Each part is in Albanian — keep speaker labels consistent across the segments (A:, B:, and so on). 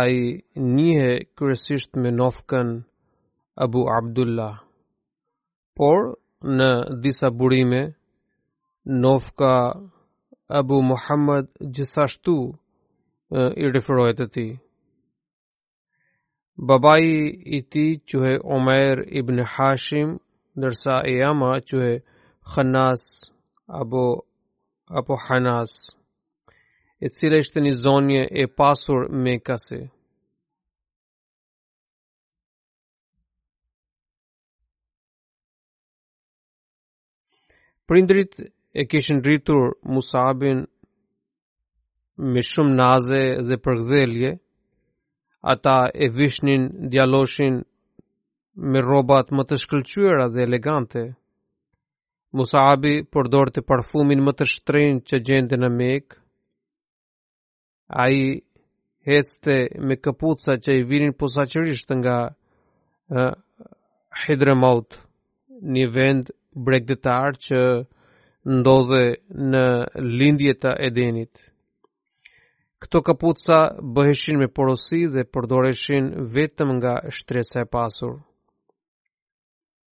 A: Ai njihej kryesisht me nofkën Abu Abdullah. Por në disa burime nofka Abu Muhammad gjithashtu i referohet atij. Babai i tij quhej Omer ibn Hashim, ndërsa e ëma quhej Khanas apo apo Hanas. e cila ishte një zonjë e pasur mekase. Prindërit e kishin rritur Musabin me shumë naze dhe përkëdhelje, ata e vishnin djaloshin me rrobat më të shkëlqyera dhe elegante. Musabi përdorte parfumin më të shtrenjtë që gjendej në Mekë. Ai ecte me këpucë që i vinin posaçërisht nga uh, Hadramaut, një vend bregdetar që ndodhej në lindje të Adenit. Këto këpucë bëheshin me porosi dhe përdoreshin vetëm nga shtresa e pasur.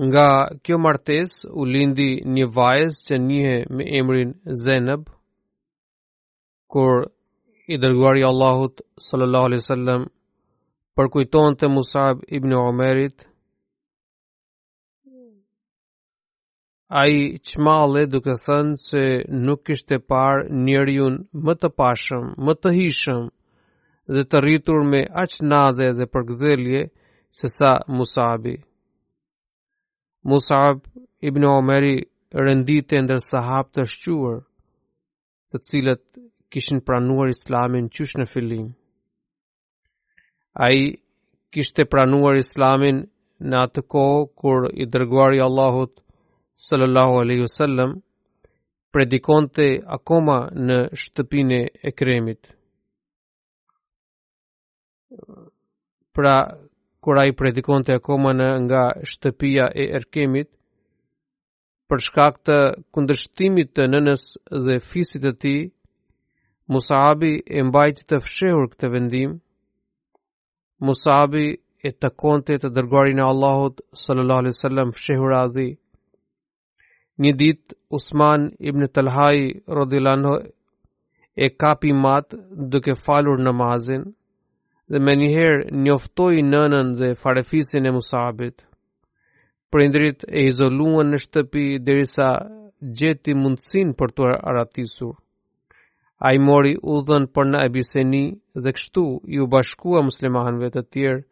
A: Nga kjo martesë u lindi një vajzë që njihej me emrin Zejneb, kur i dërguari i Allahut sallallahu alaihi wasallam përkujtonte Musab ibn Umejrin Ai çmallej duke thënë se nuk kishte parë njeri më të pashëm, më të hijshëm dhe të rritur me aq naze dhe përkëdhelje sesa Musabi. Musab ibn Umejri renditej ndër sahabët e shquar, të cilët kishin pranuar islamin qysh në fillim. Ai kishte pranuar islamin në atë kohë kur i dërguari i Allahut sallallahu alaihi wasallam predikonte akoma në shtëpinë e Erkemit. Pra, kur ai predikonte akoma në nga shtëpia e Erkemit, për shkak të kundërshtimit të nënës dhe fisit të tij, Musabi e mbajti të fshehur këtë vendim. Musabi e takonte të dërguarin e Allahut sallallahu alaihi wasallam fshehurazi. Një ditë Usman ibn Talhai radhiyallahu anhu e kapi mat duke falur namazin dhe menjëherë njoftoi nënën dhe farefisin e Musabit. Prindërit e izoluan në shtëpi derisa gjeti mundësinë për t'u arratisur. Ai mori udhën për në Abisini dhe kështu iu bashkua muslimanëve të tjerë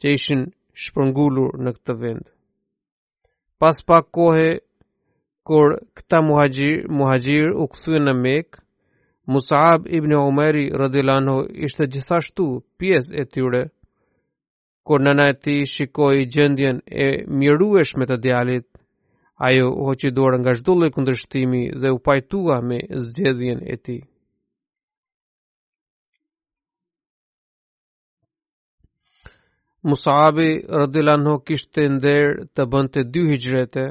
A: që ishin shpërngulur në këtë vend. Pas pak kohe kur këta muhaxhirë, muhaxhirë u kthyen në Mekë, Musab ibn Umeri radiallahu anhu ishte gjithashtu pjesë e tyre. Kur nëna e tij shikoi gjendjen e mjerueshme të djalit, ajo hoqi dorë nga çdo lloj kundërshtimi dhe u pajtua me zgjedhjen e tij. Musabi radiallahu anhu kishte nder të bënte dy hixhrete,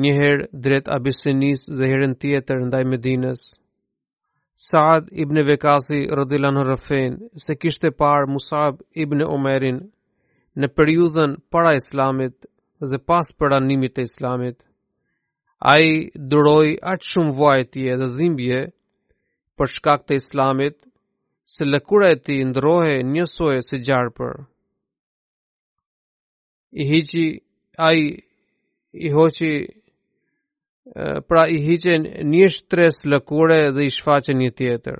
A: një herë drejt Abisinisë dhe herën tjetër ndaj Medinës. Saad ibn Vekasi radiallahu anhu rrëfen se kishte parë Musab ibn Umerin në periudhën para islamit dhe pas pranimit të islamit. Ai duroi aq shumë vuajtje dhe dhimbje për shkak të islamit se lëkura e tij ndërrohej njësoj si gjarpër. i hiqi ai i hoqi pra i hiqen një shtresë lëkure dhe i shfaqen një tjetër.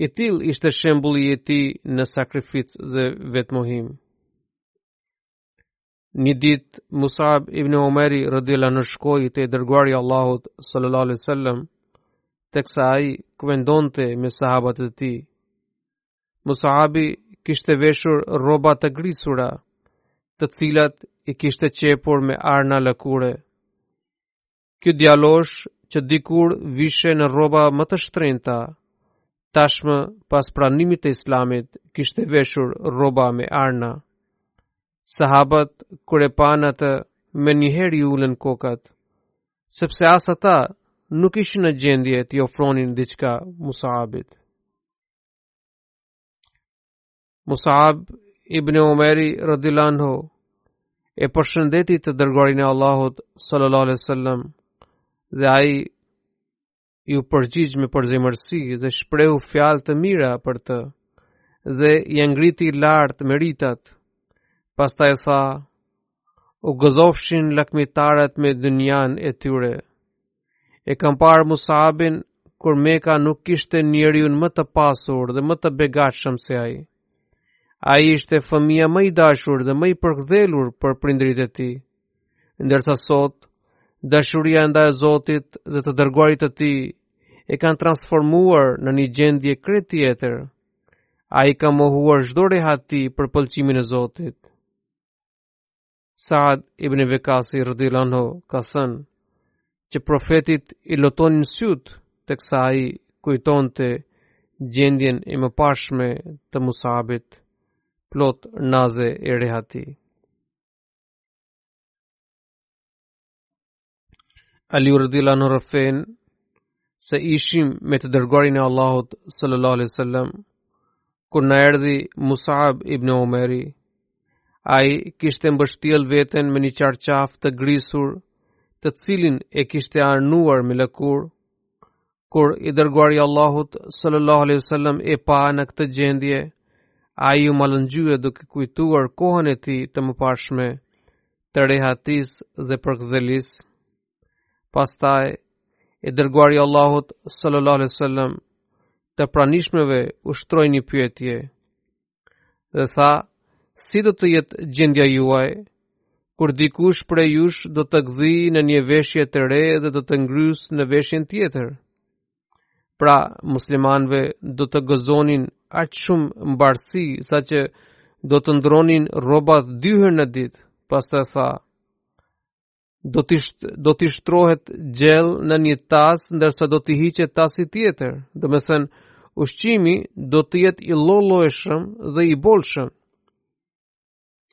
A: I tillë ishte shembulli i tij në sakrificë dhe vetëmohim. Një ditë, Musab ibn Umeri radiallahu anhu shkoi te i dërguari i Allahut sallallahu alaihi wasallam, teksa ai kuvendonte me sahabët e tij. Musabi kishte veshur rroba të grisura, të cilat i kishte qepur me arna lëkure. Ky djalosh që dikur vishte rrobat më të shtrenjta, tashmë pas pranimit të Islamit kishte veshur rroba me arna. Sahabët kur e panë atë, menjëherë i ulën kokat, sepse as ata nuk ishin në gjendje t'i ofronin diçka Musabit. Musab ibn Umeri radiallahu anhu e përshëndeti të dërguarin e Allahut sallallahu alaihi wasallam dhe ai iu përgjigj me përzemërsi dhe shprehu fjalë të mira për të dhe ia ngriti lart meritat pastaj tha u gëzofshin lakmitarët me dynjanë e tyre E kam parë Musabin kur Meka nuk kishte njeriu më të pasur dhe më të begatshëm se ai. Ai ishte fëmija më i dashur dhe më i përkëdhelur për prindërit e tij. Ndërsa sot, dashuria ndaj Zotit dhe të dërguarit të tij e kanë transformuar në një gjendje krejt tjetër. Ai ka mohuar çdo rehati për pëlqimin e Zotit. Saad ibn Vekasi radijallahu anhu ka thënë që profetit i lotonin sytë teksa ai kujtonte gjendjen e mëparshme të Musabit plot naze e rehati. Aliu radijallahu anhu rrëfen se ishim me të dërguarin e Allahut sallallahu alaihi wasallam kur na erdhi Musab ibn Umeri ai kishte mbështjellë veten me një çarçaf të grisur të cilin e kishte arnuar me lëkurë kur i dërguari i Allahut sallallahu alaihi wasallam e pa në këtë gjendje ai u mallëngjye duke kujtuar kohën e tij të mëparshme të rehatisë dhe përkëdheljes. Pastaj, i dërguari i Allahut sallallahu alaihi wasallam të pranishmve u shtroi një pyetje. Dhe tha, si do të jetë gjendja juaj kur dikush prej jush do të gdhijë në një veshje të re dhe do të ngrysë në veshjen tjetër? Pra, muslimanët do të gëzonin aq shumë mbarësi, saqë do të ndërronin rrobat dy herë në ditë, pastaj tha do t'i shtrohet gjellë në një tas ndërsa do t'i hiqet tasi tjetër. Domethënë ushqimi do të jetë i llojllojshëm dhe i bollshëm.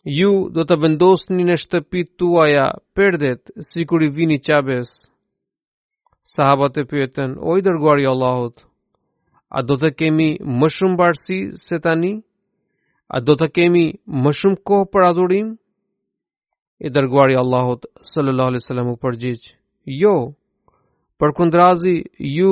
A: Ju do të vendosni në shtëpitë tuaja perdet sikur i vini Qabes. Sahabët e pyetën, o i dërguari i Allahut, a do të kemi më shumë mbarësi se tani? A do të kemi më shumë kohë për adhurim? I dërguari i Allahut sallallahu alaihi wasallam u përgjigj, jo. Përkundrazi ju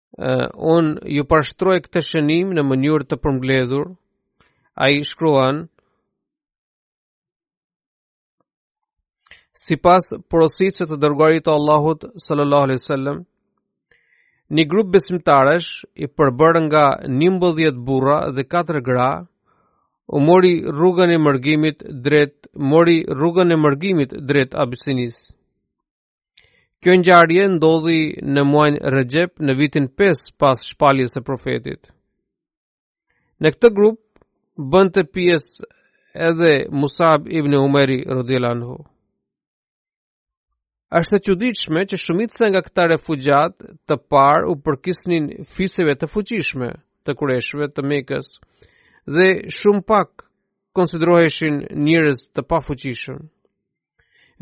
A: uh, unë ju parashtroj këtë shënim në mënyrë të përmbledhur. Ai shkruan Sipas porosisë së të dërguarit të Allahut sallallahu alaihi sallam, një grup besimtarësh i përbërë nga njëmbëdhjetë burra dhe katër gra, u mori rrugën e mërgimit drejt mori rrugën e mërgimit drejt Abisinisë. Kjo ngjarje ndodhi në muajin Rexhep në vitin 5 pas shpalljes së profetit. Në këtë grup bënte pjesë edhe Musab ibn Umeri radijallahu anhu. Është e çuditshme që shumica nga këta refugjatë të parë u përkisnin fiseve të fuqishme të kurejshëve të Mekës dhe shumë pak konsideroheshin njerëz të pafuqishëm.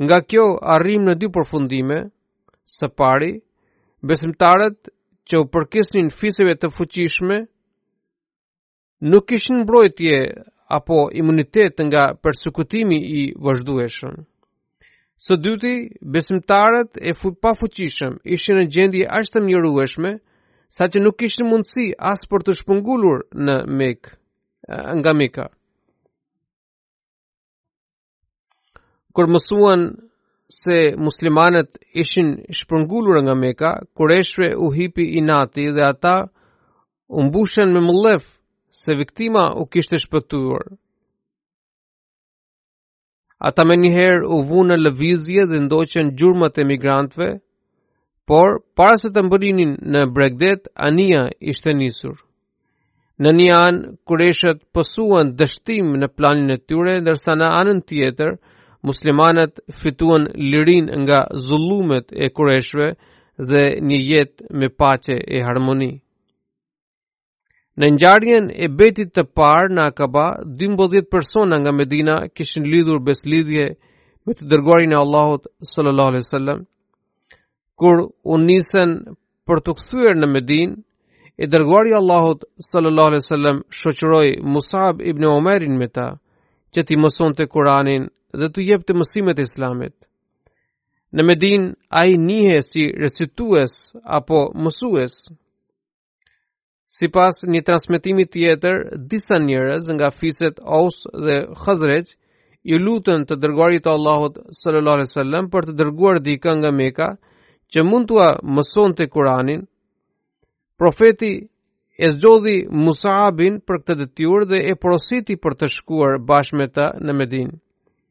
A: Nga kjo arrim në dy përfundime, së pari, besimtarët që u përkisnin fiseve të fuqishme, nuk kishin mbrojtje apo imunitet nga persekutimi i vazhdueshëm. Së dyti, besimtarët e fu pafuqishëm ishin në gjendje aq të mjerueshme, saqë nuk kishin mundësi as për t'u shpërngulur në Mekë, nga Meka. Kur mësuan se muslimanët ishin shpërngulur nga Mekka, kurëshve u hipi inati dhe ata u mbushën me mëllef se viktima u kishte shpëtuar. Ata menjëherë u vunë në lëvizje dhe ndoqën gjurmët e migrantëve, por para se të mbërrinin në bregdet, anija ishte nisur. Në një anë, kureshët pësuan dështim në planin e tyre, ndërsa në anën tjetër, muslimanët fituan lirinë nga zullumet e kureshve dhe një jetë me paqe e harmoni. Në ngjarjen e betit të parë në Akaba, 12 persona nga Medina kishin lidhur besëlidhje me të dërguarin e Allahut sallallahu alaihi wasallam. kur u nisën për t'u kthyer në Medinë, i dërguari i Allahut sallallahu alaihi wasallam shoqëroi Musab ibn Umerin me ta, që t'i mësonte Kur'anin dhe t'u jepte mësimet e Islamit. Në Medinë ai njihej si recitues apo mësues. Sipas një transmetimi tjetër, disa njerëz nga fiset Aus dhe Hazrexh, iu lutën të dërguarit të Allahut sallallahu alaihi wasallam për të dërguar dikë nga Mekka që mund t'ua mësonte Kur'anin. Profeti e zgjodhi Musa'abin për këtë detyrë dhe e porositi për të shkuar bashkë me ta në Medinë.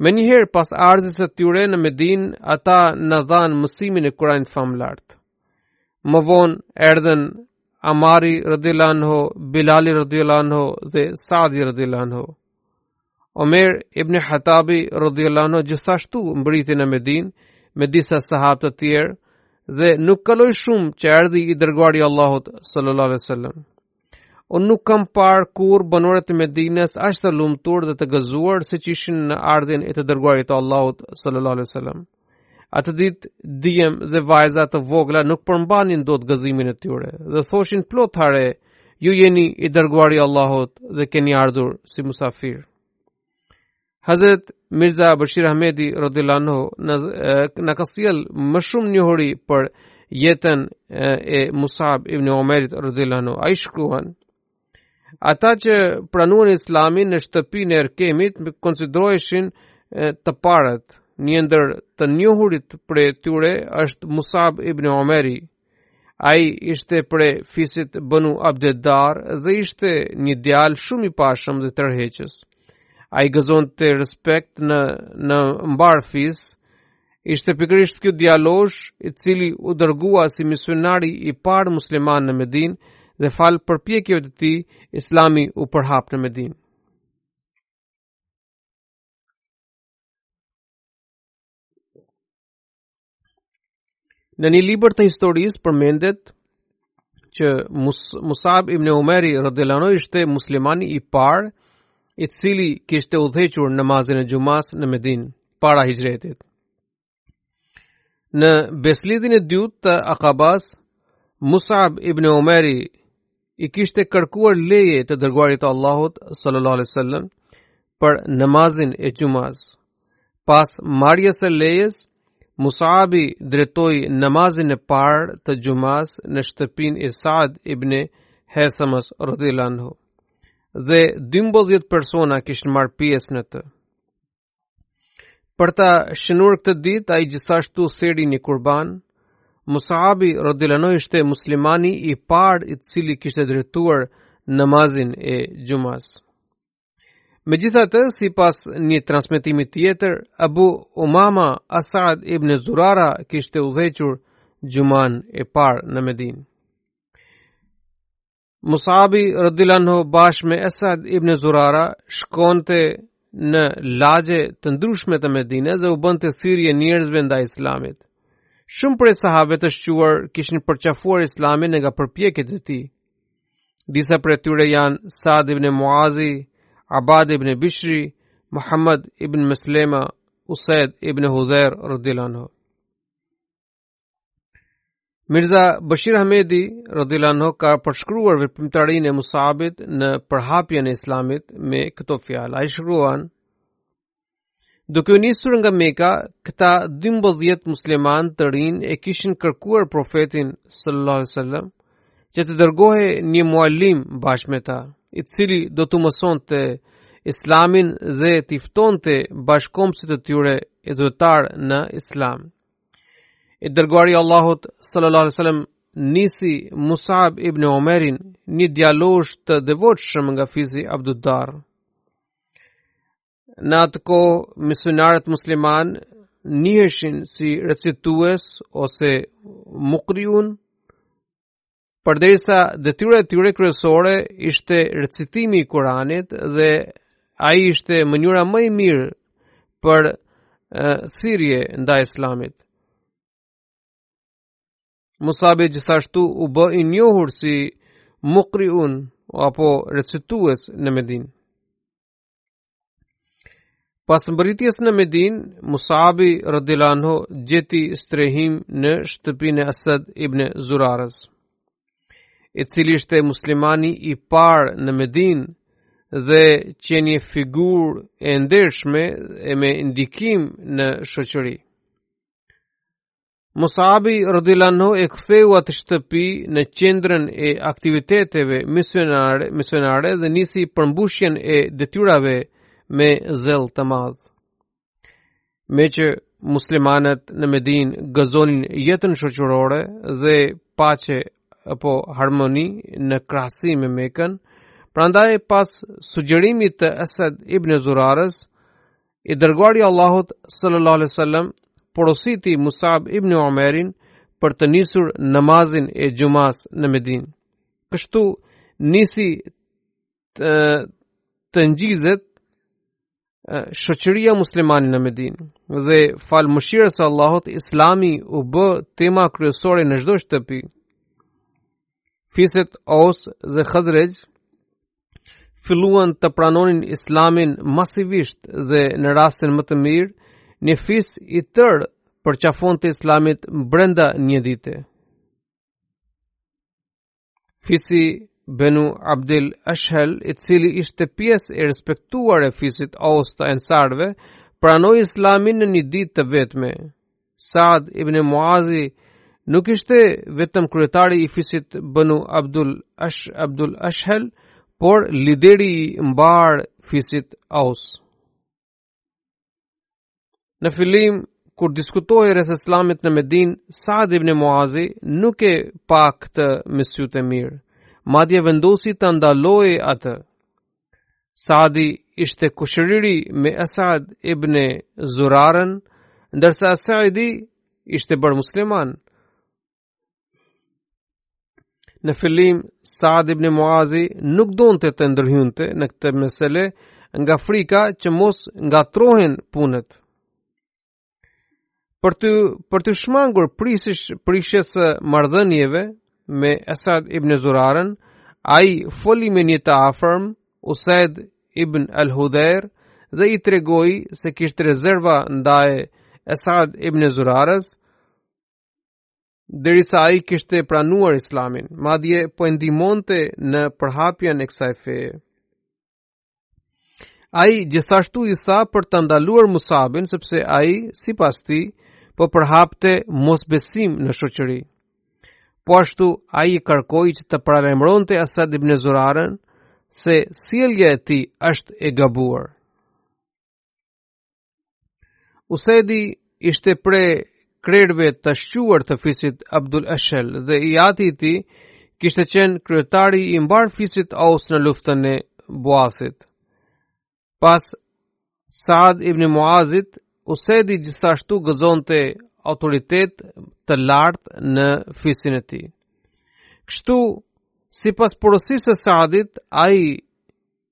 A: Menjëherë pas ardhjes së tyre në Medinë, ata na dhanë mësimin e Kur'anit famëlartë. Më vonë erdhën Amari rëdilanho, Bilali rëdilanho dhe Sadi rëdilanho. Omer ibn Hatabi rëdilanho gjithashtu mbërriti në Medinë me disa sahabë të tjerë dhe nuk kaloi shumë që erdhi i dërguari i Allahut sallallahu alaihi wasallam. Unë nuk kam parë kurrë banorët e Medinës aq të lumtur dhe të gëzuar siç ishin në ardhjen e të dërguarit të Allahut sallallahu alaihi wasallam. Atë ditë djem dhe vajza të vogla nuk përmbanin dot gëzimin e tyre dhe thoshin plot hare, ju jeni i dërguari i Allahut dhe keni ardhur si musafir. Hazret Mirza Bashir Ahmedi radhiyallahu anhu na ka sjellë më shumë njohuri për jetën e Musab ibn Umair radhiyallahu anhu. Ai shkruan: Ata që pranuan Islamin në shtëpinë e Erkemit konsideroheshin të parët. Një ndër të njohurit prej tyre është Musab ibn Umeri Ai ishte prej fisit Benu Abdeddar dhe ishte një djalë shumë i pashëm dhe tërheqës. Ai gëzonte respekt në, në mbarë fis, ishte pikërisht ky djalosh i cili u dërgua si misionari i parë musliman në Medinë dhe falë përpjekjeve të tij, islami u përhap në Medinë. Në një libër të historisë përmendet që Musab ibn Umeri radhiyallahu anhu ishte muslimani i parë i cili kishte udhëhequr namazin e xumas në Medinë para hijretit. Në besëlidhjen e dytë të Akabas, Musab ibn Umeri i kishte kërkuar leje të dërguarit të Allahut sallallahu alaihi wasallam për namazin e xumas. Pas marrjes së lejes, Musabi drejtoi namazin e parë të xumas në shtëpinë e Saad ibn Hethamës radhiyallahu anhu. Dhe 12 persona kishin marrë pjesë në të. Për ta shënuar këtë ditë, ai gjithashtu theri një kurban, Musabi radhiyallahu anhu ishte muslimani i parë i cili kishte drejtuar namazin e xumas. Megjithatë, sipas një transmetimi tjetër, Abu Umama Asad ibn Zurara kishte udhëhequr xuman e parë në Medinë. Musabi radhiyallahu anhu bashkë me Esad ibn Zurara shkonte në lagje të ndryshme të Medinës dhe u bënte thirrje njerëzve ndaj Islamit. Shumë prej sahabëve të shquar kishin përqafuar Islamin nga përpjekjet e tij. Disa prej tyre janë Sa'd ibn Muazi, Abbad ibn Bishri, Muhammad ibn Meslema, Usaid ibn Hudhair radhiyallahu anhu. Mirza Bashir Ahmedi radhiyallahu anhu ka përshkruar veprimtarinë e Musabit në përhapjen e Islamit me këto fjalë. Ai shkruan: Duke u nisur nga Mekka, këta 12 muslimanë të rinj e kishin kërkuar profetin sallallahu alaihi wasallam që të dërgohej një mualim bashkë me ta, i cili do t'u mësonte Islamin dhe t'i ftonte bashkëkombësit e tyre idhujtarë në Islam. I dërguari i Allahut sallallahu alaihi wasallam nisi Musab ibn Omerin, një djalosh të devotshëm nga fisi Abduddar. Në atë kohë, misionarët muslimanë njiheshin si recitues ose mukriun, përderisa detyra e tyre kryesore ishte recitimi i Kuranit dhe ai ishte mënyra më e mirë për thirrje ndaj Islamit. Musabi gjithashtu u bë i njohur si Mukriun apo recitues në Medinë. Pas mbërritjes në Medinë, Musabi radiallahu anhu gjeti strehim në shtëpinë e Asad ibn Zurarës, i cili ishte muslimani i parë në Medinë dhe qe një figurë e ndershme e me ndikim në shoqëri. Musabi radiallahu anhu e ktheu atë shtëpi në qendrën e aktiviteteve misionare dhe nisi përmbushjen e detyrave me zell të madh. Meqë muslimanët në Medinë gëzonin jetën shoqërore dhe paqe apo harmoni në krahasim me Mekën, prandaj pas sugjerimit të Esad ibn Zurarës, I dërguari i Allahut sallallahu alaihi wasallam porositi Musab ibn Umerin për të nisur namazin e xhumasë në Medinë. Kështu nisi të ngjizet shoqëria muslimane në Medinë dhe falë mëshirës së Allahut Islami u bë tema kryesore në çdo shtëpi. Fiset Aus dhe Hazrexh filluan të pranonin islamin masivisht dhe në rastin më të mirë, një fis i tërë përqafonte islamin brenda një dite. Fisi Benu Abdel Ashel, i cili ishte pjesë e respektuar e fisit Aus të Ensarëve, pranoi islamin në një ditë të vetme. Saad ibn Muazi nuk ishte vetëm kryetari i fisit Banu Abdul Ashhal, por lideri i mbarë fisit Aus. Në fillim kur diskutohej rreth Islamit në Medinë, Saad ibn Muazi nuk e pa këtë me sy të mirë. Madje vendosi ta ndalojë atë. Saadi ishte kushëri me Asad ibn Zurarën, ndërsa Asadi ishte bërë musliman. Në fillim, Saad ibn Muazi nuk donte të ndërhynte në këtë mesele nga frika që mos ngatërrohen punët. për të për të shmangur prish prishjes së marrëdhënieve me Asad ibn Zurarën, ai foli me një të afërm Usaid ibn al-Hudair dhe i tregoi se kishte rezerva ndaj Asad ibn Zurarës derisa ai kishte pranuar Islamin, madje po e ndihmonte në përhapjen e kësaj feje. Ai gjithashtu i tha për ta ndaluar Musabin sepse ai sipas tij po përhapte mosbesim në shoqëri. Po ashtu ai i kërkoi që të paralajmëronte Asad ibn Zurarën se sjellja e tij është e gabuar. Usedi ishte prej krerëve të shquar të fisit Abdul Ashel dhe i ati i tij kishte qenë kryetari i mbarë fisit Aus në luftën e Buasit. Pas Saad ibn Muazit, Usedi gjithashtu gëzonte autoritet të lartë në fisin e tij. Kështu, sipas porosisë së Saadit, ai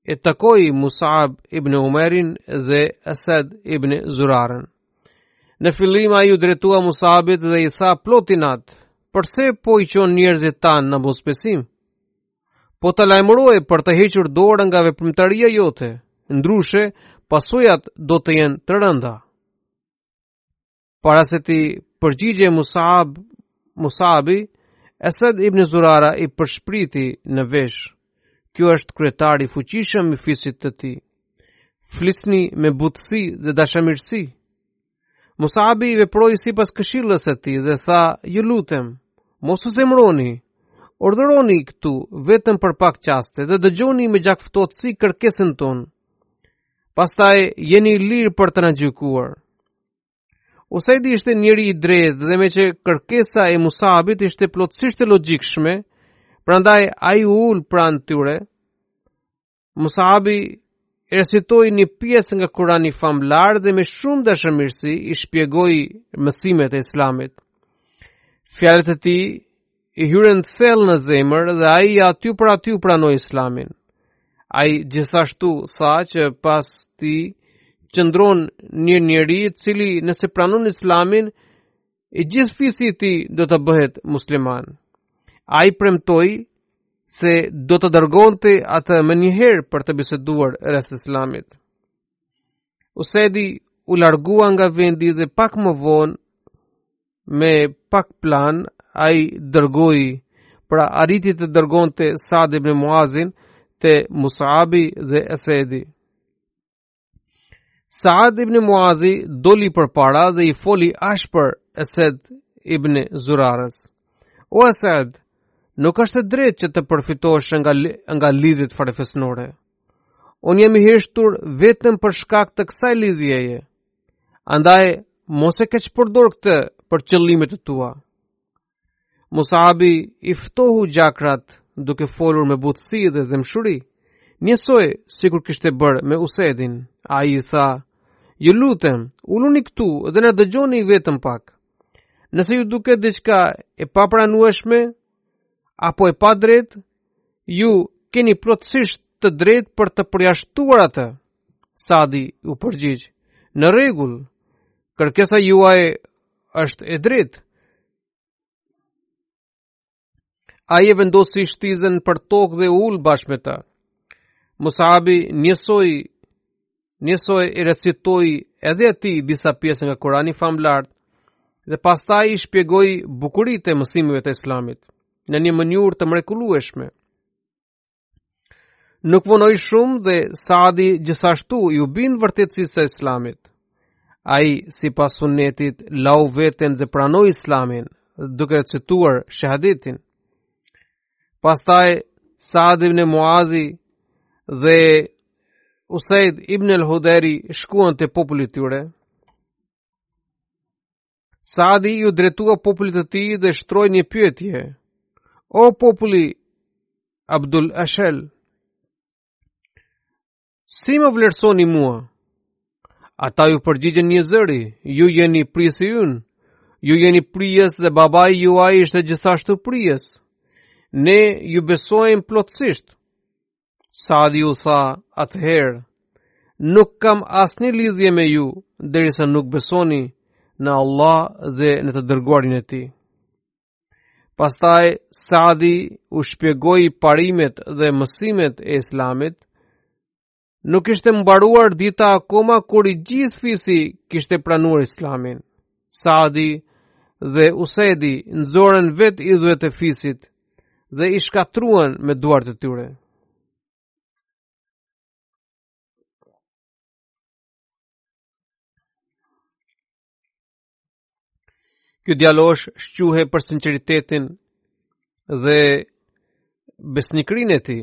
A: E takoi Musab ibn Umerin dhe Asad ibn Zurarën. Në fillim ai iu drejtua Musabit dhe i tha plot inat, përse po i çon njerëzit tanë në mosbesim? Po të lajmëroj për të hequr dorë nga veprimtaria jote, ndryshe pasojat do të jenë të rënda. Para se t'i përgjigjej Musab, Musabi, Esed ibn Zurara i pëshpëriti në vesh. Ky është kryetar i fuqishëm i fisit të tij. Flisni me butësi dhe dashamirësi. Musabi veproi sipas këshillës së tij dhe tha, ju lutem, mos u zemëroni, urdhëroni këtu vetëm për pak çaste dhe dëgjoni me gjakftohtësi kërkesën tonë. Pastaj jeni i lirë për të na gjykuar. Usaidi ishte njeri i drejtë dhe meqë kërkesa e Musabit ishte plotësisht e logjikshme, prandaj ai u ul pranë tyre. Musabi recitoi një pjesë nga Kurani famëlartë dhe me shumë dashamirësi i shpjegoi mësimet e Islamit. Fjalët e tij i hynë thellë në zemër dhe ai aty për aty pranoi Islamin. Ai gjithashtu tha që pas tij qëndron një njeri i cili nëse pranon Islamin i gjithë fisi i tij do të bëhet musliman. Ai premtoi se do ta dërgonte atë menjëherë për të biseduar rreth Islamit. Usedi u largua nga vendi dhe pak më vonë Me pak plan ai dërgoi pra arriti të dërgonte Sad ibn Muazin te Musabi dhe Esedi. Saad ibn Muazi doli përpara dhe i foli ashpër Esed ibn Zurarës. O Esed, nuk është e drejtë që të përfitosh nga, nga lidhjet farefisnore. Unë jam i heshtur vetëm për shkak të kësaj lidhjeje. Andaj, mos e keqpërdor këtë për qëllimet e tua. Musabi i ftohu gjakrat duke folur me butësi dhe dhemshuri, njësoj sikur kishte bërë me Usedin. Ai i tha, ju lutem, uluni këtu dhe na dëgjoni vetëm pak. Nëse ju duket diçka e papranueshme, apo e padrejtë, ju keni plotësisht të drejtë për të përjashtuar atë, Sadi u përgjigj, në rregull, kërkesa juaj është e drejtë. Ai e vendosi shtizën për tokë dhe u ul bashkë me ta. Musabi njësoj, njësoj i recitoi edhe atij disa pjesë nga Kurani famëlartë dhe pastaj i shpjegoi bukuritë e mësimeve të islamit në një mënyrë të mrekullueshme. Nuk vonoi shumë dhe Saadi gjithashtu iu bind vërtetësisë së Islamit. Ai sipas sunetit lau veten dhe pranoi Islamin, duke recituar shahadetin. Pastaj Saad ibn Muazi dhe Usaid ibn al-Hudari shkuan te populli i tyre. Saadi iu drejtua popullit të tij dhe shtroi një pyetje. O populli Abdul Ashel, si më vlerësoni mua? Ata iu përgjigjën njëzëri, ju jeni prijësi ynë, ju jeni prijës dhe babai juaj ishte gjithashtu prijës. Ne ju besojmë plotësisht. Saadi u tha atëherë, nuk kam asnjë lidhje me ju derisa nuk besoni në Allah dhe në të dërguarin e tij. Pastaj Saadi u shpjegoi parimet dhe mësimet e Islamit. Nuk kishte mbaruar dita akoma kur i gjithë fisi kishte pranuar Islamin. Saadi dhe Usedi nxorën vetë idhujt e fisit dhe i shkatërruan me duart e tyre. Ky djalosh shquhej për sinceritetin dhe besnikërinë e tij.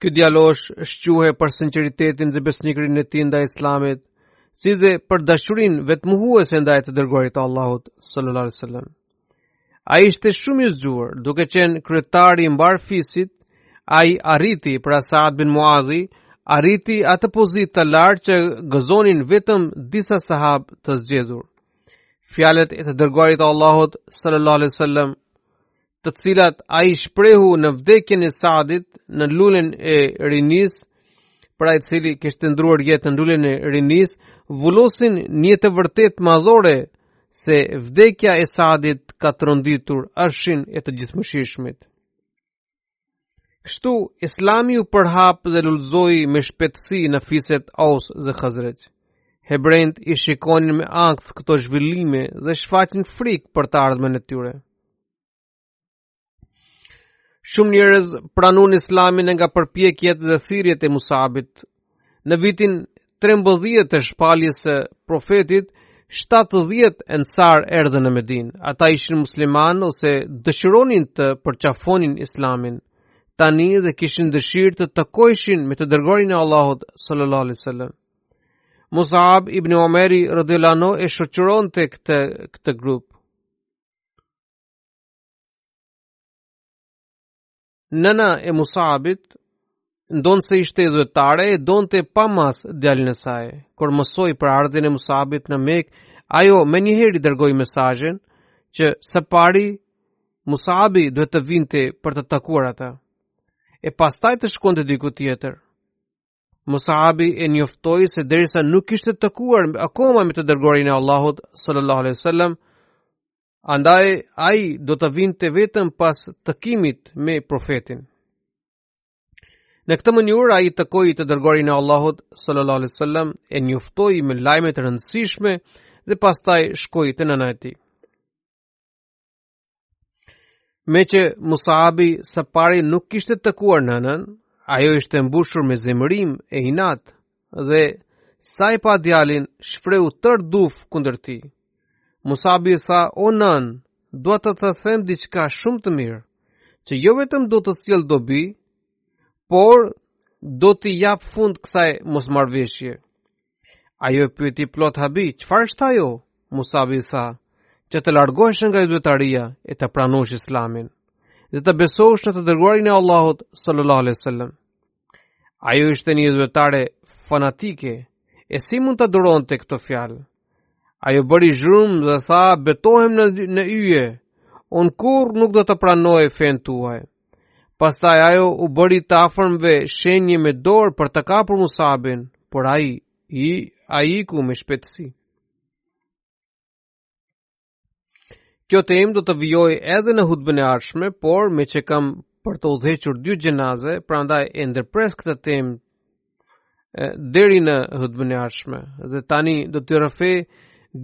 A: Ky djalosh shquhej për sinqeritetin dhe besnikërinë e tij ndaj Islamit, si dhe për dashurinë vetëmohuese ndaj të dërguarit të Allahut sallallahu alaihi wasallam. Ai ishte shumë i zgjuar, duke qenë kryetari i mbarë fisit, ai arriti pra Sad bin Muadhi, arriti atë pozitë të lartë që gëzonin vetëm disa sahabë të zgjedhur. Fjalët e të dërguarit të Allahut sallallahu alaihi wasallam të cilat ai i shprehu në vdekjen e Sadit në lulen e rinisë, pra i cili kishte ndërruar jetë në lulen e rinisë, vulosin një të vërtetë madhore se vdekja e Sadit ka tronditur arshin e të gjithëmëshirshmit. Kështu, islami u përhap dhe lulëzoi me shpejtësi në fiset aus dhe hazrexh. Hebrenjtë i shikonin me ankth këto zhvillime dhe shfaqnin frikë për të ardhmen e tyre. Shumë njerëz pranuan islamin nga përpjekjet dhe thirrjet e Musabit, Në vitin 13 të shpalljes së profetit, 70 ensar erdhën në Medinë. Ata ishin muslimanë ose dëshironin të përqafonin islamin. Tani dhe kishin dëshirë të takoheshin me të dërguarin e Allahut sallallahu alaihi wasallam. Musab ibn Umeri radijallahu anhu e shoqëronte këtë, këtë grup. Nëna e Musabit ndonëse ishte idhujtare, e donte pa masë djalin e saj. Kur mësoi për ardhjen e Musabit në Mekë, ajo menjëherë i dërgoi mesazhin, që së pari Musabi duhej të vinte për të takuar atë. E pastaj të shkonte diku tjetër. Musabi e njoftoi se derisa nuk ishte takuar akoma me të dërguarin e Allahut sallallahu alaihi wasallam, Andaj ai do të vinte vetëm pas takimit me profetin. Në këtë mënyrë ai takoi të dërguarin e Allahut sallallahu alaihi wasallam e njoftoi me lajme të rëndësishme dhe pastaj shkoi te nëna e tij. Meqë Musabi së pari nuk kishte takuar nënën, ajo ishte mbushur me zemërim e inat Dhe sa e pa djalin, shfreu tërë dufin kundër tij. Musabi tha, o nënë, dua të të them diçka shumë të mirë, që jo vetëm do të sjellë dobi, por do t'i japë fund kësaj mosmarrëveshje. Ajo e pyeti plot habi, çfarë është ajo? Musabi tha, që të largohesh nga idhujtaria e të pranosh islamin dhe të besosh në të dërguarin e Allahut sallallahu alaihi wasallam. Ajo ishte një zhurmëtare fanatike, e si mund t'i duronte këto fjalë? Ajo bëri zhurmë dhe tha, betohem në, në yje, unë kurrë nuk do ta pranoj fenë tuaj. Pastaj ajo u bëri të afërmve shenjë me dorë për të kapur Musabin, por ai, ai iku me shpejtësi. Kjo temë do të vijojë edhe në hutbën e ardhshme, por meqë kam për të udhëhequr dy xhenaze, prandaj e ndërpres këtë temë deri në hutbën e ardhshme. Dhe tani do të rrëfej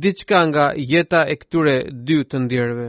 A: diçka nga jeta e këtyre dy të ndjerëve.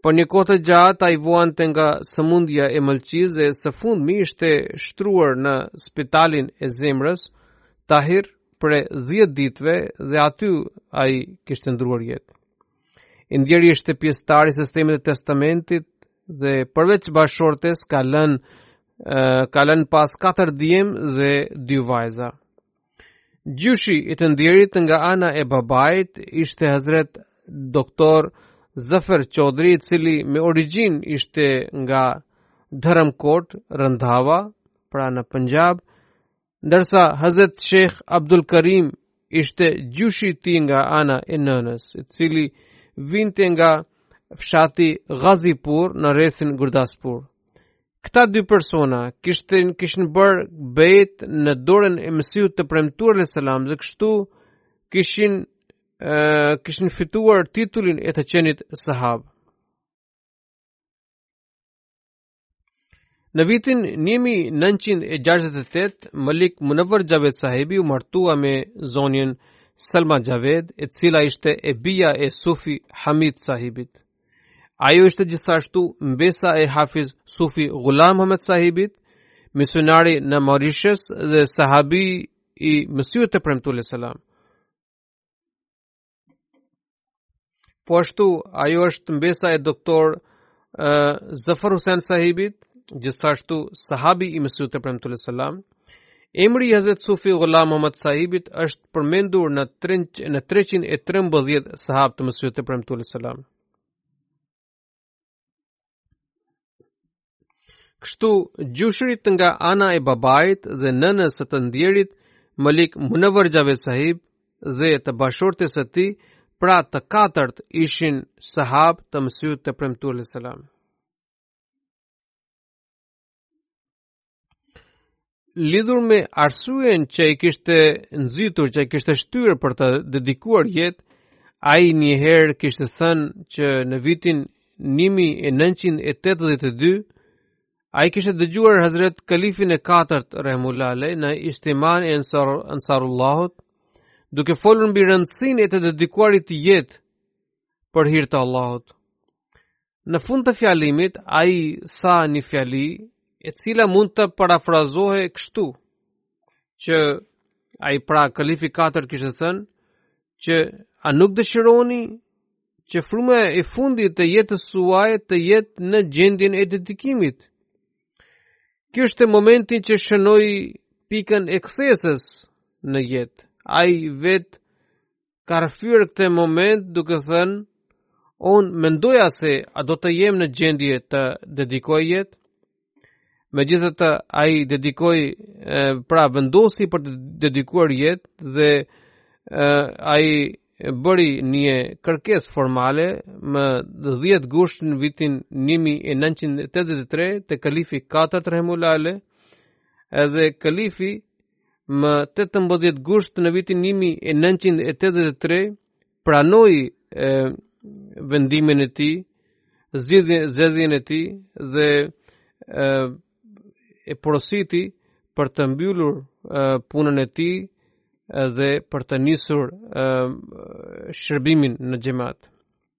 A: Për një kohë të gjatë ai vuante nga sëmundja e mëlçisë dhe së fundmi ishte shtruar në spitalin e zemrës Tahir prej 10 ditëve dhe aty ai kishte ndërruar jetë. I ndjeri ishte pjesëtar i sistemit të testamentit dhe përveç bashkëshortes ka lënë ka lënë pas 4 djem dhe 2 vajza. Gjyshi i të ndjerit nga ana e babait ishte Hazret Doktor Zafer Çodri, i cili me origjinë ishte nga Dharamkot, Randhava, pra në Penxhab, ndërsa Hazret Sheikh Abdul Karim ishte gjyshi i tij nga ana e nënës, i cili vinte nga fshati Ghazipur në rrethin Gurdaspur. Këta dy persona kishin kishin bërë bejt në dorën e Mesihut të premtuar alejhi selam dhe kështu kishin e, kishin fituar titullin e të qenit sahab. Në vitin 1968, Malik Munawar Javed Sahibi u martua me zonjën Salma Javed, e cila ishte e bija e Sufi Hamid Sahibit. Ajo ishte gjithashtu mbesa e Hafiz Sufi Ghulam Muhammad Sahibit, misionari në Mauritius dhe sahabi i Mesihut të Premtuar alejhi selam. Po ashtu, ajo është mbesa e doktor uh, Zafar Hussein Sahibit, gjithashtu sahabi i Mesihut të Premtuar alejhi selam. Uh, Emri i Hazrat Sufi Ghulam Muhammad Sahibit është përmendur në në 313 sahabë të Mesihut të Premtuar alejhi selam. Kështu gjyshërit nga ana e babait dhe nënës së të ndjerit Malik Munawar Javed Sahib dhe të bashkëshortes së tij, pra të katërt ishin sahabë të Mesihut të Premtuar alejhi selam lidhur me arsyen që i kishte nxitur, që i kishte shtyrë për të dedikuar jetë, ai një herë kishte thënë që në vitin 1982 ai kishte dëgjuar Hazret Kalifin e katërt Rahimulale në Ixhtiman e Ansarullahut duke folur mbi rëndësinë e të dedikuarit jetë për hir të Allahut. Në fund të fjalimit, ai tha një fjali, e cila mund të parafrazohe kështu, që ai pra kalifi 4 kishte thënë, që a nuk dëshironi që fryma e fundit e jetës suaj të jetë në gjendjen e dedikimit. Ky ishte momenti që shënoi pikën e kthesës në jetë. Ai vetë ka rrëfyer këtë moment duke thënë, unë mendoja se a do të jem në gjendje të dedikoj jetë, megjithatë ai dedikoi, pra vendosi për të dedikuar jetë dhe ai bëri një kërkesë formale më 10 gusht në vitin 1983 te kalifi 4 Rahimulale edhe kalifi më 18 gusht në vitin 1983 pranoi e, vendimin e tij, zgjedhjen e tij dhe e, e porositi për të mbyllur e, punën e tij dhe për të nisur e, shërbimin në xhemat.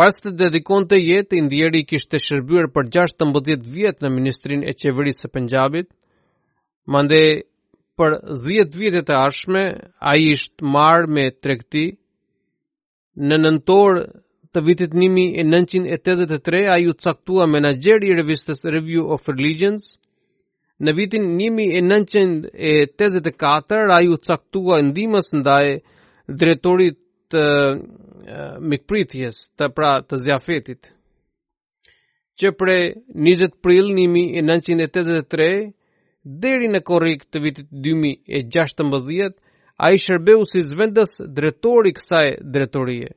A: Para se të dedikonte jetë, i ndjeri kishte shërbyer për 16 vjet në Ministrinë e Qeverisë së Penxhabit, mandej për 10 vjetët e ardhshme, ai ishte marrë me tregti, në nëntor të vitit 1983, ai u caktua menaxher i revistës Review of Religions, Në vitin 1984, ai u caktua ndihmës ndaj drejtorit të mikpritjes pra të zjafetit. Që prej 20 pril 1983, deri në korrik të vitit 2016, ai shërbeu si zëvendësdrejtor i kësaj drejtorie.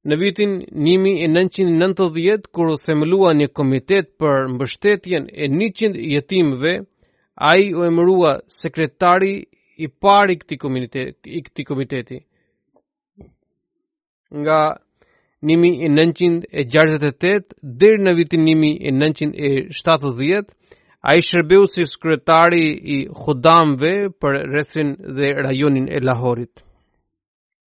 A: Në vitin 1990, kur u themelua një komitet për mbështetjen e 100 jetimëve, ai u emërua sekretari i parë i komiteti, i këtij komiteti. Nga 1968 deri në vitin 1970, ai shërbeu si kryetari i Khudamve për rrethin dhe rajonin e Lahorit.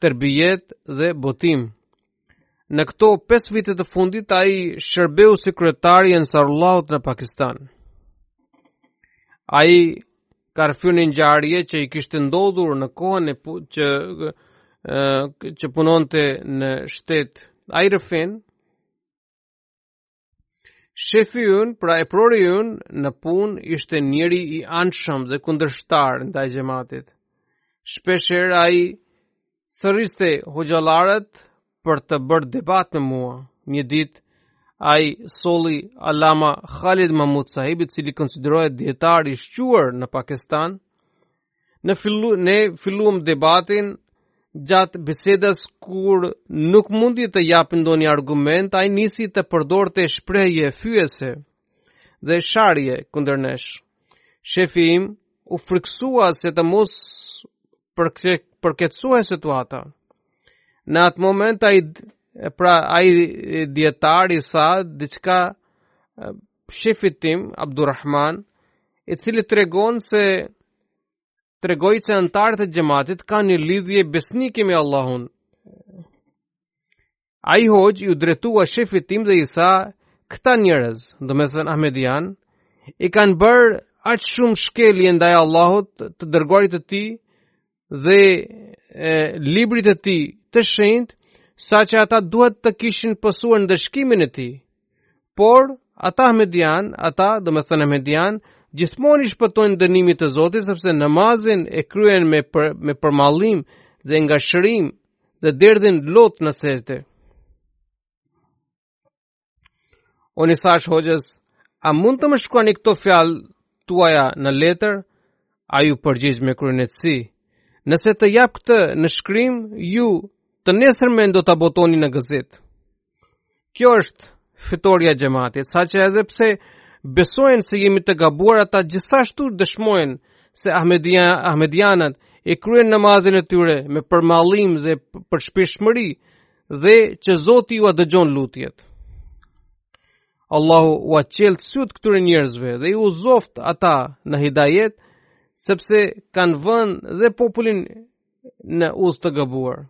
A: terbijet dhe botim. Në këto 5 vite të fundit, ai shërbeu si kryetari i ensarullahut në Pakistan. Ai ka rrëfyer një ngjarje që i kishte ndodhur në kohën e pu, që, e, që punonte në shtet. Ai rrëfen, Shefi ynë, pra eprori ynë, në punë ishte njeri i anshëm dhe kundërshtar ndaj xhematit. Shpeshherë ai thërriste hoxhallarët për të bërë debat me mua. Një ditë, ai solli Alama Khalid Mahmud sahibin, i cili konsiderohet dijetar i shquar në Pakistan, Në fillu, ne filluam debatin gjatë bisedës kur nuk mundi të japë ndonjë argument, ai nisi të përdorte shprehje fyese dhe sharje kundër nesh. Shefi im u frikësua se të mos përkeqësohej situata. Në atë moment ai pra ai dijetari tha diçka shefit tim Abdurrahman, i cili tregon se tregoi se anëtarët e xhematit kanë një lidhje besnike me Allahun. Ai hoxhë iu drejtua shefit tim dhe i tha, këta njerëz, domethënë Ahmedianët, kanë bërë aq shumë shkelje ndaj Allahut të dërguarit të tij, dhe e, librit të tij të shenjtë, saqë ata duhet të kishin pësuar ndëshkimin e tij. Por, ata Ahmedian, ata, domethënë Ahmedian, gjithmonë i shpëtojnë dënimit të Zotit, sepse namazin e kryejnë me, për, me përmallim dhe ngashërim dhe derdhin lot në sexhde. Unë i thashë hoxhës, a mund të më shkruani këto fjalë tuaja në letër? Ai u përgjigj me kryeneçësi. Nëse të jap këtë në shkrim, ju të nesërmen do ta botoni në gazetë. Kjo është fitorja e xhematit, saqë edhe pse besojnë se jemi të gabuar ata gjithashtu dëshmojnë se Ahmedia Ahmedianët e kryejnë namazin e tyre me përmallim dhe përshpirtshmëri. dhe që Zoti ua dëgjon lutjet. Allahu ua çeltë sytë këtyre njerëzve dhe i udhëzoftë ata në hidajet, sepse kanë vënë dhe popullin në udhë të gabuar.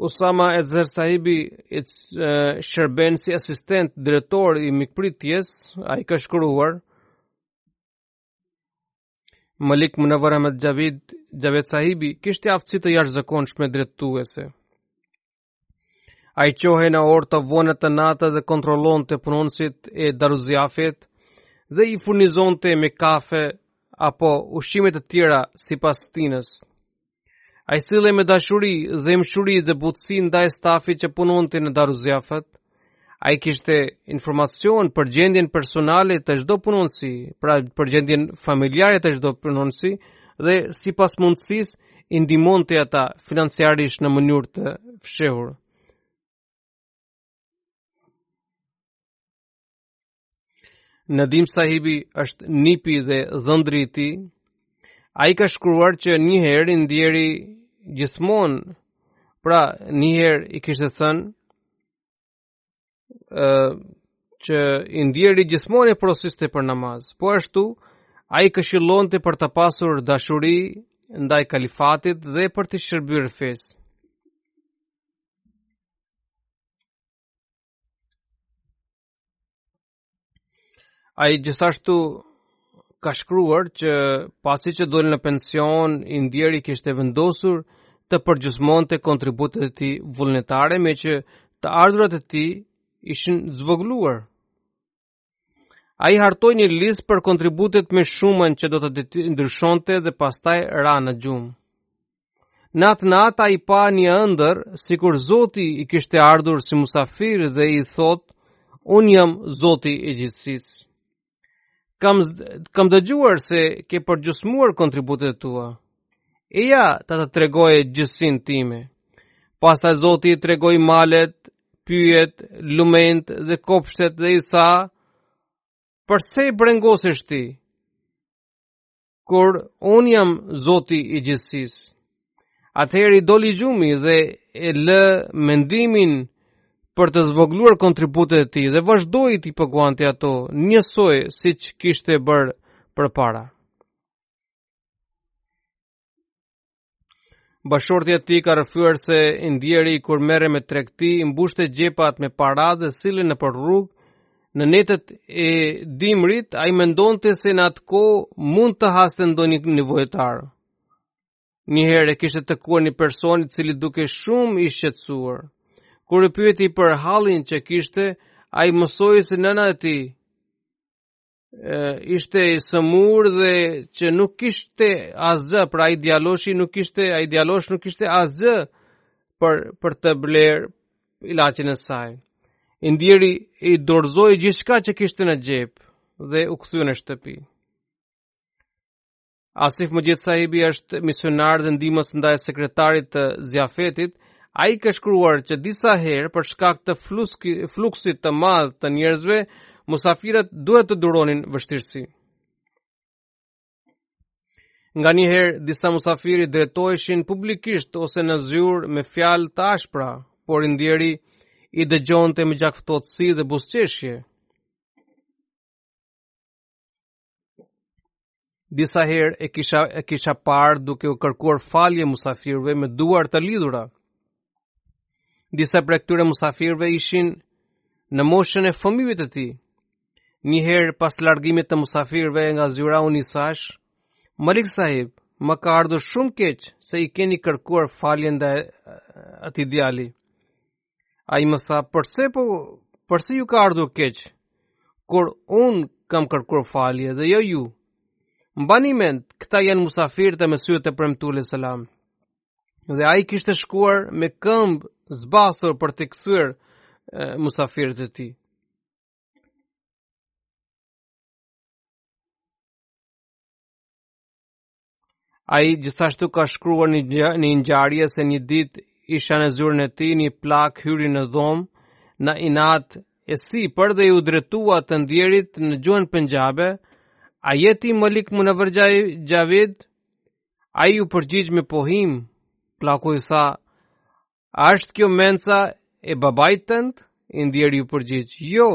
A: Usama Ezher Sahibi, ë, shërben si asistent drejtor i mikpritjes, ai ka shkruar, Malik Munawar Ahmed Javed, Javed Sahibi, kishte aftësi të jashtëzakonshme drejtuese. Ai çohej në orë të vonë të natës dhe kontrollonte punonjësit e Daruziafet dhe i furnizonte me kafe apo ushqime të tjera sipas stinës. Ai sillej me dashuri, dhembshuri dhe butësi ndaj stafit që punonte në Daruziafet. Ai kishte informacion për gjendjen personale të çdo punonjësi, pra për gjendjen familjare të çdo punonjësi dhe sipas mundësisë i ndihmonte ata financiarisht në mënyrë të fshehur. Nadim Sahibi është nipi dhe dhëndri i tij. Ai ka shkruar që një herë i ndjeri gjithmonë. Pra, një herë i kishte thënë ë që i ndjeri gjithmonë e porosiste për namaz. Po ashtu, ai këshillonte për të pasur dashuri ndaj kalifatit dhe për t'i shërbyer fesë. Ai gjithashtu ka shkruar që pasi që doli në pension, i ndjeri kishte vendosur të përgjysmonte kontributet e tij vullnetare meqë të ardhurat e tij ishin zvogëluar. Ai hartoi një listë për kontributet me shumën që do të ndryshonte dhe pastaj ra në gjumë. Në atë natë ai pa një ëndërr, sikur zoti i kishte ardhur si musafir dhe i thotë, unë jam zoti i gjithësisë. Kam, kam dëgjuar se ke përgjysmuar kontributet e tua. Eja, ta të tregoj gjithësinë time. Pastaj zoti i tregoi malet pyjet, lumenjtë dhe kopshtet dhe i tha, përse brengosesh ti, kur unë jam zoti i gjithësisë. Atëherë i doli gjumi dhe e lë mendimin për të zvogëluar kontributet e tij dhe vazhdoi t'i paguante ato njësoj siç kishte bërë përpara. Bashkëshortja e tij ka rrëfyer se i ndjeri kur merrej me tregti, i mbushte xhepat me para dhe sillej nëpër rrugë, në netët e dimrit, ai mendonte se në atë kohë mund të haste ndonjë nevojtar. Njëherë e kishte takuar një person i cili dukej shumë i shqetësuar. Kur e pyeti për hallin që kishte, ai mësoi se nëna e tij, ishte i sëmur dhe që nuk kishte asgjë, pra ai djaloshi nuk ishte, ai djalosh nuk kishte asgjë për për të blerë ilaçin e saj. I ndjeri i dorëzoi gjithçka që kishte në xhep dhe u kthye në shtëpi. Asif Mujid Sahibi është misionar dhe ndihmës ndaj sekretarit të Ziafetit, ai ka shkruar që disa herë për shkak të fluski, fluksit të madh të njerëzve, musafirët duhet të duronin vështirësi. Nganjëherë, disa musafirë i drejtoheshin publikisht ose në zyrë me fjalë të ashpra, por i ndjeri i dëgjonte me gjakftohtësi dhe buzëqeshje. Disa herë e kisha e kisha parë duke u kërkuar falje musafirëve me duar të lidhura. Disa prej këtyre musafirëve ishin në moshën e fëmijëve të tij. Një herë pas largimit të musafirëve nga zyra unë i thashë, Malik sahib, më ka ardhur shumë keq se i keni kërkuar falje ndaj atij djali. Ai më tha, "Përse po përse ju ka ardhur keq? Kur unë kam kërkuar falje dhe jo ju." Mbani mend, këta janë musafirë të Mesihut të Premtuar alejhi selam. Dhe ai kishte shkuar me këmbë zbathur për të kthyer musafirët e tij. Ai gjithashtu ka shkruar një një ngjarje se një ditë isha në zyrën e tij një plak hyri në dhomë në inat e sipër dhe iu drejtua të ndjerit në gjuhën punxhabe A jeni ti Malik Munawar Javid ai u përgjigj me pohim plaku i tha A është kjo mensa e babait tënd? I ndjeri iu përgjigj, jo,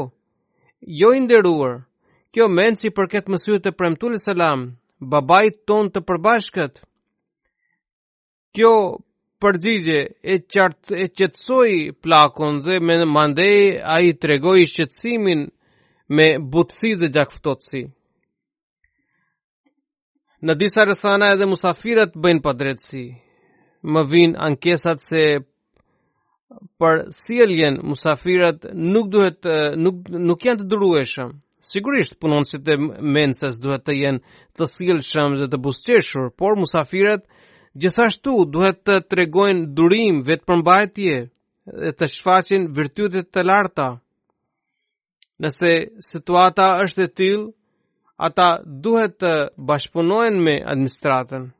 A: jo i nderuar, kjo mensë i përket Mesihut të Premtuar alejhi selam, babait tonë të përbashkët. Kjo përgjigje e qartë e qetësoi plakun dhe me mandej ai tregoi shqetsimin me butësi dhe gjakftohtësi. Në disa rrethana edhe musafirët bëjnë padrejtësi. Më vijnë ankesat se për sjelljen musafirët nuk duhet nuk nuk janë të durueshëm. Sigurisht punonësit e mensës duhet të jenë të sjellshëm dhe të buzëqeshur, por musafirët gjithashtu duhet të tregojnë durim vetëpërmbajtje dhe të shfaqin virtyte të larta. Nëse situata është e tillë, ata duhet të bashkëpunojnë me administratën.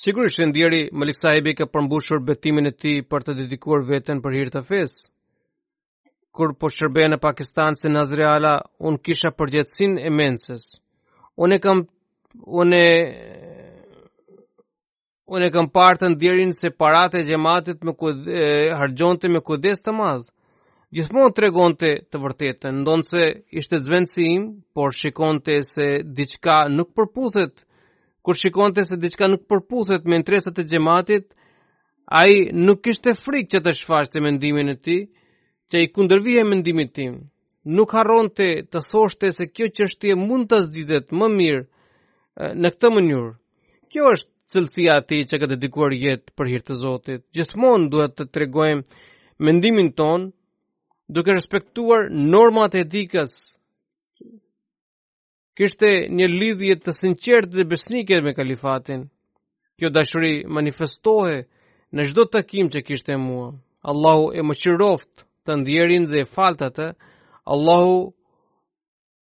A: Sigurisht që i ndjeri Malik Sahibi ka përmbushur betimin e tij për të dedikuar veten për hir të fesë. Kur po shërbeja në Pakistan si Nazri Ala, unë kisha përgjegjësinë e menses. Unë kam unë Unë e kam parë të ndjerin se paratë e xhematit i harxhonte me kujdes të madh. Gjithmonë tregonte të vërtetën, ndonëse ishte zvendësi im, por shikonte se diçka nuk përputhet. Kur shikonte se diçka nuk përputhet me interesat e xhematit, ai nuk kishte frikë që të shfaqte mendimin e tij, që i kundërvihej mendimit tim. Nuk harronte të thoshte se kjo çështje mund të zgjidhet më mirë në këtë mënyrë. Kjo është cilësia e atij që ka dedikuar jetë për hir të Zotit. Gjithmonë duhet të tregojmë mendimin tonë duke respektuar normat e etikës. Kishte një lidhje të sinqertë dhe besnike me kalifatin. Kjo dashuri manifestohej në çdo takim që kishte mua. Allahu e mëshiroftë të ndjerin dhe e faltë atë. Allahu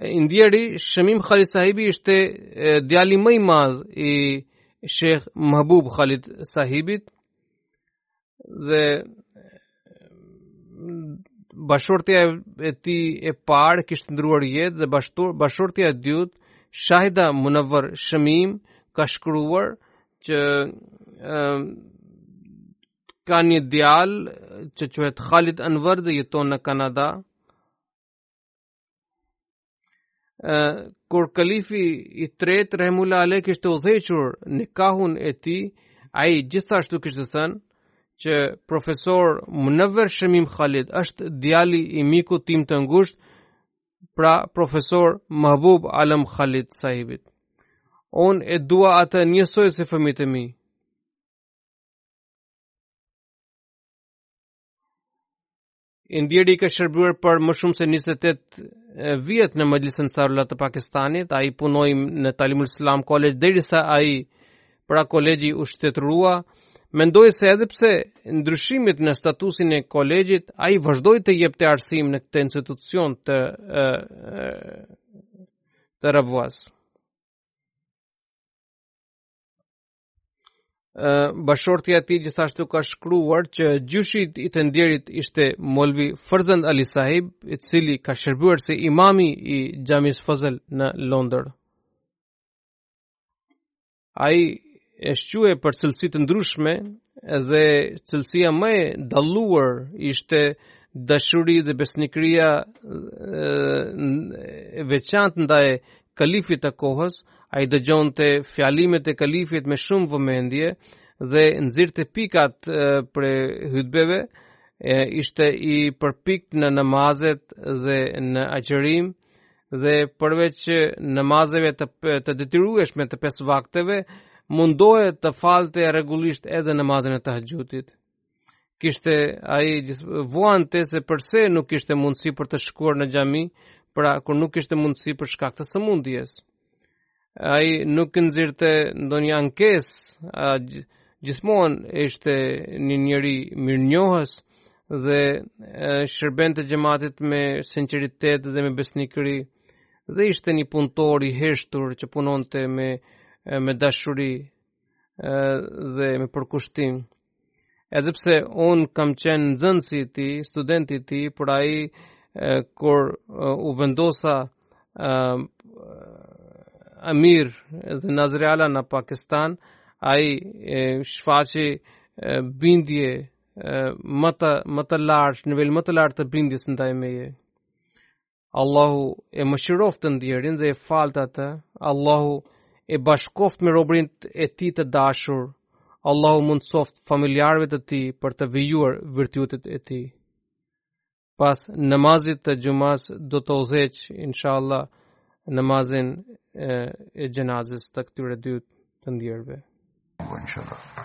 A: i ndjeri Shemim Khalid Sahibi ishte djali më i madh i Sheikh Mahbub Khalid Sahibit dhe bashkëshortja e tij e parë kishte ndërruar jetë dhe bashkëshortja e dytë Shahida Munawar Shemim ka shkruar që kanë një djalë që quhet Khalid Anwar dhe jeton në Kanada kur kalifi i tretë Rahimullah Ale kishte udhëhequr nikahun e tij, ai gjithashtu kishte thënë që profesor Munëver Shemim Khalid është djali i mikut tim të ngushtë, pra profesor Mahbub Alam Khalid sahibit. Unë e dua atë njësoj si fëmijët e mi. I ndjeri ka shërbyer për më shumë se 28 vjet në Majlis Ansarullah të Pakistanit, ai punoi në Talimul Islam College derisa ai pra kolegji u shtetërua. Mendoj se edhe pas ndryshimit në statusin e kolegjit, ai vazhdoi të jepte arsim në këtë institucion të e, e, të Rabuas. Bashkëshortja e tij gjithashtu ka shkruar që gjyshi i të ndjerit ishte Molvi Ferzand Ali Sahib, i cili ka shërbuar si imami i Xhamisë Fazl në Londër. Ai u shqua për cilësi të ndryshme dhe cilësia më e dalluar ishte dashuri dhe besnikëri e veçantë ndaj kalifit të kohës, ai dëgjonte fjalimet e kalifit me shumë vëmendje dhe nxirrte pikat prej hutbeve, ishte i përpiktë në namazet dhe në agjërim dhe përveç namazeve të, të detyrueshme të pesë vakteve, mundohej të falte rregullisht edhe namazin e tehexhudit. kishte ai vuante se përse nuk kishte mundësi për të shkuar në xhami, pra kur nuk kishte mundësi për shkak të sëmundjes. Ai nuk nxirrte ndonjë ankesë, gjithmonë ishte një njeri mirënjohës dhe i shërbente xhematit me sinceritet dhe me besnikëri dhe ishte një punëtor i heshtur që punonte me me dashuri dhe me përkushtim. Edhe pse unë kam qenë nxënësi i tij, studenti i tij, por ai kur u vendosa Amir dhe Nazir Ala në Pakistan, ai shfaqi bindje më të, më të lartë, nivel më të lartë të bindjes ndaj meje. Allahu e mëshiroftë të ndjerin dhe e faltë atë. Allahu e bashkoftë me robërit e tij të dashur. Allahu u mundësoftë familjarëve të tij për të vijuar virtytet e tij. Pas namazit të xhumasë do të udhëheq inshallah namazin e, e xhenazës të këtyre dy të ndjerëve.
B: Inshallah.